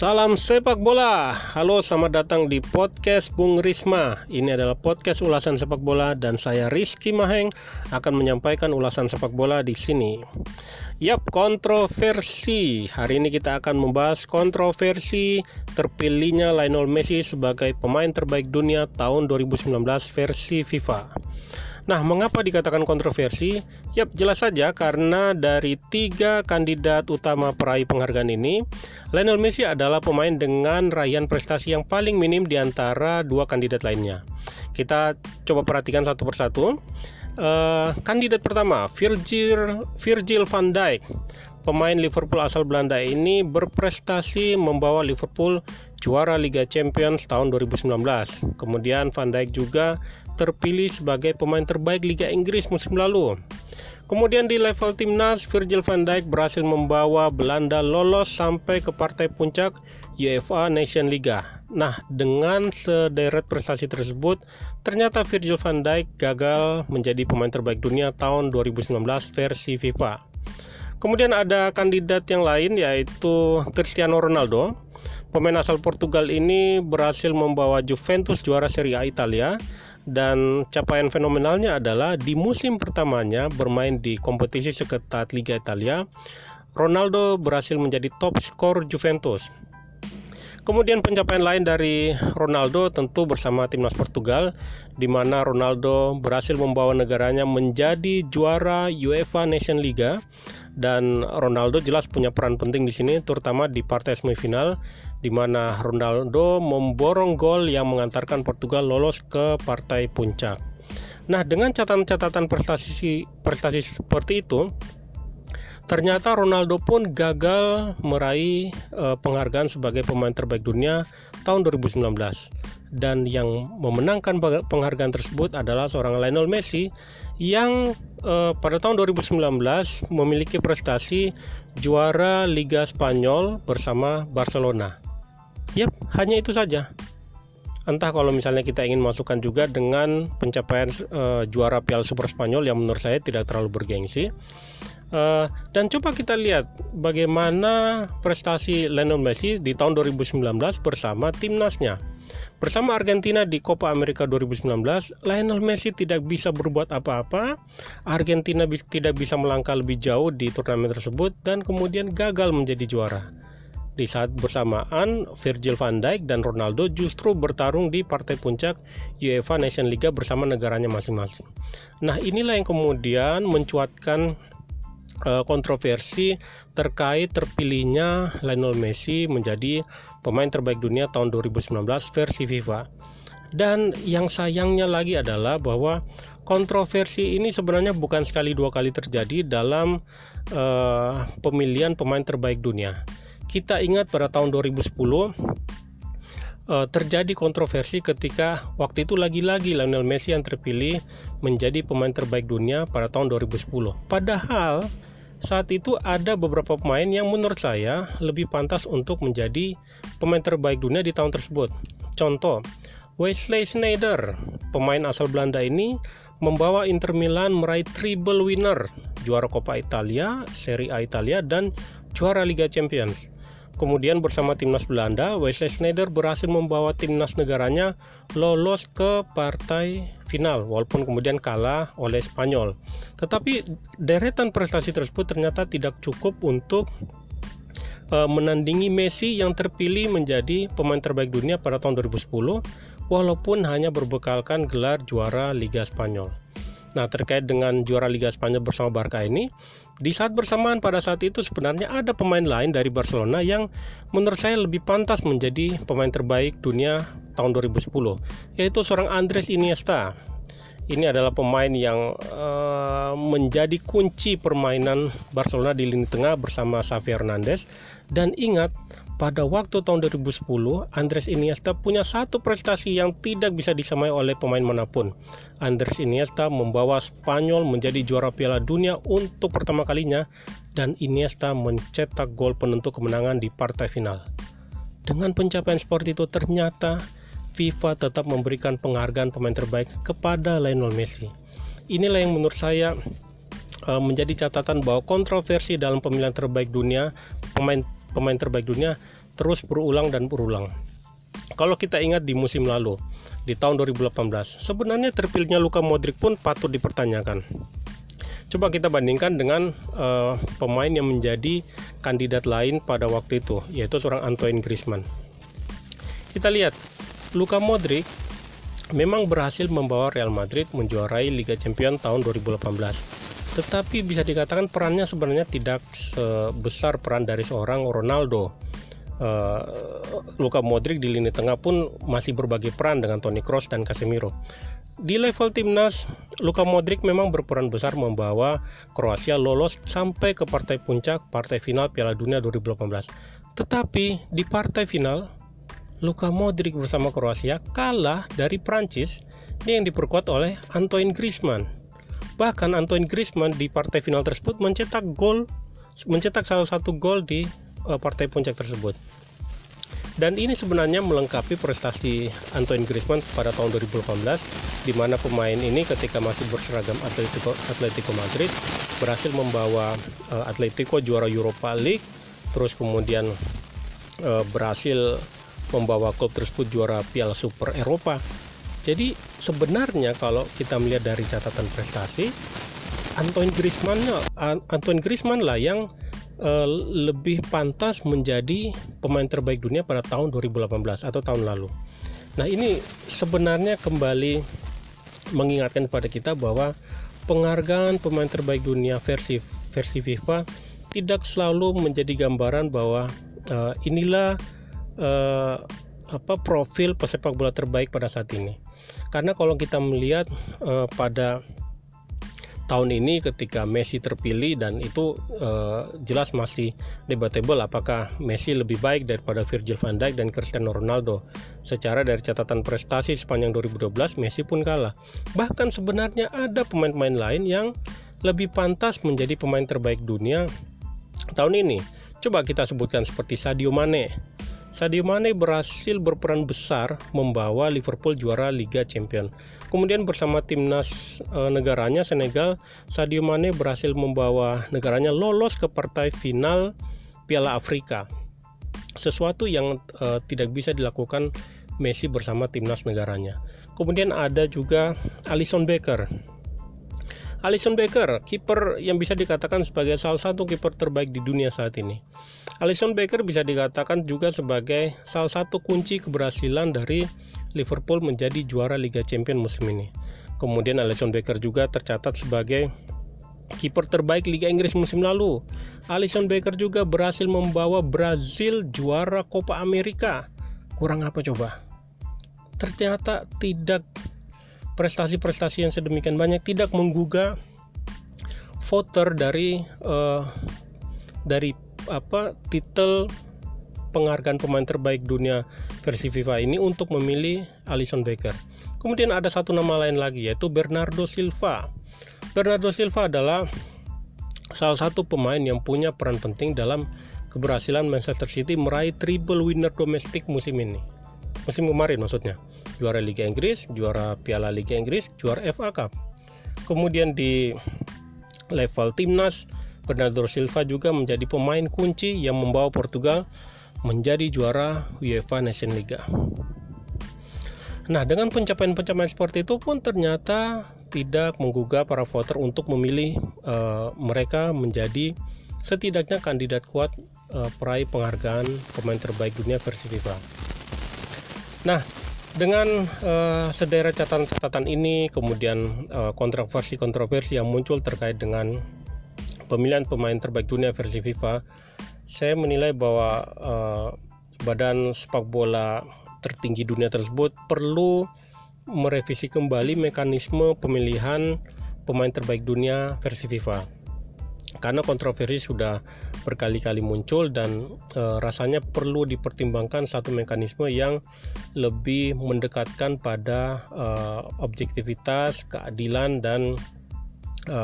Salam sepak bola. Halo, selamat datang di podcast Bung Risma. Ini adalah podcast ulasan sepak bola dan saya Rizky Maheng akan menyampaikan ulasan sepak bola di sini. Yap, kontroversi. Hari ini kita akan membahas kontroversi terpilihnya Lionel Messi sebagai pemain terbaik dunia tahun 2019 versi FIFA. Nah, mengapa dikatakan kontroversi? Yap, jelas saja karena dari tiga kandidat utama peraih penghargaan ini, Lionel Messi adalah pemain dengan raihan prestasi yang paling minim di antara dua kandidat lainnya. Kita coba perhatikan satu persatu. Uh, kandidat pertama, Virgil Virgil van Dijk. Pemain Liverpool asal Belanda ini berprestasi membawa Liverpool juara Liga Champions tahun 2019. Kemudian Van Dijk juga terpilih sebagai pemain terbaik Liga Inggris musim lalu. Kemudian di level timnas, Virgil van Dijk berhasil membawa Belanda lolos sampai ke partai puncak UEFA Nation Liga. Nah, dengan sederet prestasi tersebut, ternyata Virgil van Dijk gagal menjadi pemain terbaik dunia tahun 2019 versi FIFA. Kemudian ada kandidat yang lain yaitu Cristiano Ronaldo. Pemain asal Portugal ini berhasil membawa Juventus juara Serie A Italia dan capaian fenomenalnya adalah di musim pertamanya bermain di kompetisi seketat Liga Italia, Ronaldo berhasil menjadi top skor Juventus. Kemudian pencapaian lain dari Ronaldo tentu bersama timnas Portugal di mana Ronaldo berhasil membawa negaranya menjadi juara UEFA Nation Liga dan Ronaldo jelas punya peran penting di sini terutama di partai semifinal di mana Ronaldo memborong gol yang mengantarkan Portugal lolos ke partai puncak. Nah, dengan catatan-catatan prestasi prestasi seperti itu, Ternyata Ronaldo pun gagal meraih uh, penghargaan sebagai pemain terbaik dunia tahun 2019 dan yang memenangkan penghargaan tersebut adalah seorang Lionel Messi yang uh, pada tahun 2019 memiliki prestasi juara Liga Spanyol bersama Barcelona. Yap, hanya itu saja. Entah kalau misalnya kita ingin masukkan juga dengan pencapaian uh, juara Piala Super Spanyol yang menurut saya tidak terlalu bergengsi Uh, dan coba kita lihat bagaimana prestasi Lionel Messi di tahun 2019 bersama timnasnya. Bersama Argentina di Copa America 2019, Lionel Messi tidak bisa berbuat apa-apa. Argentina tidak bisa melangkah lebih jauh di turnamen tersebut dan kemudian gagal menjadi juara. Di saat bersamaan, Virgil van Dijk dan Ronaldo justru bertarung di partai puncak UEFA Nation League bersama negaranya masing-masing. Nah, inilah yang kemudian mencuatkan Eh, kontroversi terkait terpilihnya Lionel Messi menjadi pemain terbaik dunia tahun 2019 versi FIFA. Dan yang sayangnya lagi adalah bahwa kontroversi ini sebenarnya bukan sekali dua kali terjadi dalam uh, pemilihan pemain terbaik dunia. Kita ingat pada tahun 2010 uh, eh, terjadi kontroversi ketika waktu itu lagi-lagi Lionel Messi yang terpilih menjadi pemain terbaik dunia pada tahun 2010. Padahal saat itu ada beberapa pemain yang menurut saya lebih pantas untuk menjadi pemain terbaik dunia di tahun tersebut. Contoh, Wesley Sneijder, pemain asal Belanda ini membawa Inter Milan meraih triple winner, juara Coppa Italia, Serie A Italia, dan juara Liga Champions. Kemudian bersama timnas Belanda, Wesley Sneijder berhasil membawa timnas negaranya lolos ke partai final walaupun kemudian kalah oleh Spanyol. Tetapi deretan prestasi tersebut ternyata tidak cukup untuk uh, menandingi Messi yang terpilih menjadi pemain terbaik dunia pada tahun 2010 walaupun hanya berbekalkan gelar juara Liga Spanyol. Nah, terkait dengan juara Liga Spanyol bersama Barca ini, di saat bersamaan pada saat itu sebenarnya ada pemain lain dari Barcelona yang menurut saya lebih pantas menjadi pemain terbaik dunia tahun 2010, yaitu seorang Andres Iniesta. Ini adalah pemain yang uh, menjadi kunci permainan Barcelona di lini tengah bersama Xavi Hernandez dan ingat pada waktu tahun 2010, Andres Iniesta punya satu prestasi yang tidak bisa disamai oleh pemain mana pun. Andres Iniesta membawa Spanyol menjadi juara Piala Dunia untuk pertama kalinya dan Iniesta mencetak gol penentu kemenangan di partai final. Dengan pencapaian seperti itu ternyata FIFA tetap memberikan penghargaan pemain terbaik kepada Lionel Messi. Inilah yang menurut saya uh, menjadi catatan bahwa kontroversi dalam pemilihan terbaik dunia pemain pemain terbaik dunia terus berulang dan berulang. Kalau kita ingat di musim lalu, di tahun 2018, sebenarnya terpilihnya Luka Modric pun patut dipertanyakan. Coba kita bandingkan dengan uh, pemain yang menjadi kandidat lain pada waktu itu, yaitu seorang Antoine Griezmann. Kita lihat, Luka Modric memang berhasil membawa Real Madrid menjuarai Liga Champions tahun 2018. Tetapi bisa dikatakan perannya sebenarnya tidak sebesar peran dari seorang Ronaldo. Uh, Luka Modric di lini tengah pun masih berbagi peran dengan Toni Kroos dan Casemiro. Di level timnas, Luka Modric memang berperan besar membawa Kroasia lolos sampai ke partai puncak partai final Piala Dunia 2018. Tetapi di partai final, Luka Modric bersama Kroasia kalah dari Prancis yang diperkuat oleh Antoine Griezmann. Bahkan Antoine Griezmann di partai final tersebut mencetak gol mencetak salah satu gol di uh, partai puncak tersebut. Dan ini sebenarnya melengkapi prestasi Antoine Griezmann pada tahun 2018 di mana pemain ini ketika masih berseragam Atletico, Atletico Madrid berhasil membawa uh, Atletico juara Europa League terus kemudian uh, berhasil membawa klub tersebut juara Piala Super Eropa. Jadi sebenarnya kalau kita melihat dari catatan prestasi Antoine Griezmann Antoine Griezmann lah yang uh, lebih pantas menjadi pemain terbaik dunia pada tahun 2018 atau tahun lalu. Nah, ini sebenarnya kembali mengingatkan kepada kita bahwa penghargaan pemain terbaik dunia versi versi FIFA tidak selalu menjadi gambaran bahwa uh, inilah uh, apa profil pesepak bola terbaik pada saat ini. Karena kalau kita melihat uh, pada tahun ini ketika Messi terpilih dan itu uh, jelas masih debatable apakah Messi lebih baik daripada Virgil van Dijk dan Cristiano Ronaldo. Secara dari catatan prestasi sepanjang 2012 Messi pun kalah. Bahkan sebenarnya ada pemain-pemain lain yang lebih pantas menjadi pemain terbaik dunia tahun ini. Coba kita sebutkan seperti Sadio Mane, Sadio Mane berhasil berperan besar membawa Liverpool juara Liga Champions. Kemudian bersama timnas e, negaranya Senegal, Sadio Mane berhasil membawa negaranya lolos ke partai final Piala Afrika. Sesuatu yang e, tidak bisa dilakukan Messi bersama timnas negaranya. Kemudian ada juga Alisson Becker Alisson Becker, kiper yang bisa dikatakan sebagai salah satu kiper terbaik di dunia saat ini. Alisson Becker bisa dikatakan juga sebagai salah satu kunci keberhasilan dari Liverpool menjadi juara Liga Champions musim ini. Kemudian Alisson Becker juga tercatat sebagai kiper terbaik Liga Inggris musim lalu. Alisson Becker juga berhasil membawa Brazil juara Copa America. Kurang apa coba? Ternyata tidak prestasi-prestasi yang sedemikian banyak tidak menggugah voter dari uh, dari apa titel penghargaan pemain terbaik dunia versi FIFA ini untuk memilih Alisson Becker. Kemudian ada satu nama lain lagi yaitu Bernardo Silva. Bernardo Silva adalah salah satu pemain yang punya peran penting dalam keberhasilan Manchester City meraih triple winner domestik musim ini musim kemarin maksudnya juara Liga Inggris juara Piala Liga Inggris juara FA Cup kemudian di level timnas Bernardo Silva juga menjadi pemain kunci yang membawa Portugal menjadi juara UEFA Nation League. Nah, dengan pencapaian-pencapaian seperti itu pun ternyata tidak menggugah para voter untuk memilih uh, mereka menjadi setidaknya kandidat kuat uh, peraih penghargaan pemain terbaik dunia versi FIFA. Nah, dengan uh, sederet catatan-catatan ini, kemudian uh, kontroversi-kontroversi yang muncul terkait dengan pemilihan pemain terbaik dunia versi FIFA, saya menilai bahwa uh, badan sepak bola tertinggi dunia tersebut perlu merevisi kembali mekanisme pemilihan pemain terbaik dunia versi FIFA karena kontroversi sudah berkali-kali muncul dan e, rasanya perlu dipertimbangkan satu mekanisme yang lebih mendekatkan pada e, objektivitas, keadilan dan e,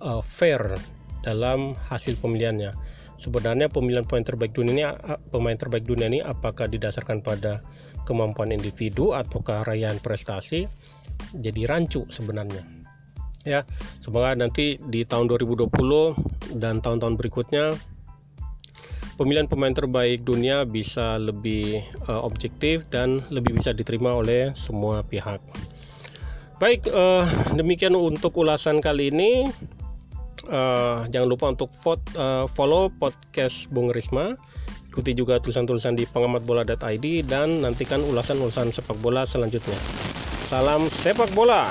e, fair dalam hasil pemilihannya. Sebenarnya pemilihan pemain terbaik dunia ini pemain terbaik dunia ini apakah didasarkan pada kemampuan individu ataukah raihan prestasi jadi rancu sebenarnya ya semoga nanti di tahun 2020 dan tahun-tahun berikutnya pemilihan pemain terbaik dunia bisa lebih uh, objektif dan lebih bisa diterima oleh semua pihak. Baik, uh, demikian untuk ulasan kali ini. Uh, jangan lupa untuk vote, uh, follow podcast Bung Risma. Ikuti juga tulisan-tulisan di pengamatbola.id dan nantikan ulasan-ulasan sepak bola selanjutnya. Salam sepak bola.